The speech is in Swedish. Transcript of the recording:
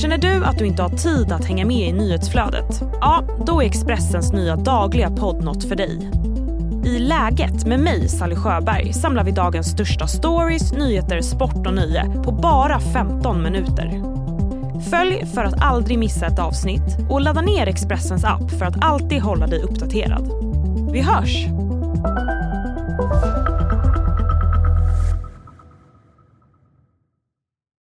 Känner du att du inte har tid att hänga med i nyhetsflödet? Ja, då är Expressens nya dagliga podd något för dig. I Läget med mig, Sally Sjöberg, samlar vi dagens största stories, nyheter, sport och nöje på bara 15 minuter. Följ för att aldrig missa ett avsnitt och ladda ner Expressens app för att alltid hålla dig uppdaterad. Vi hörs!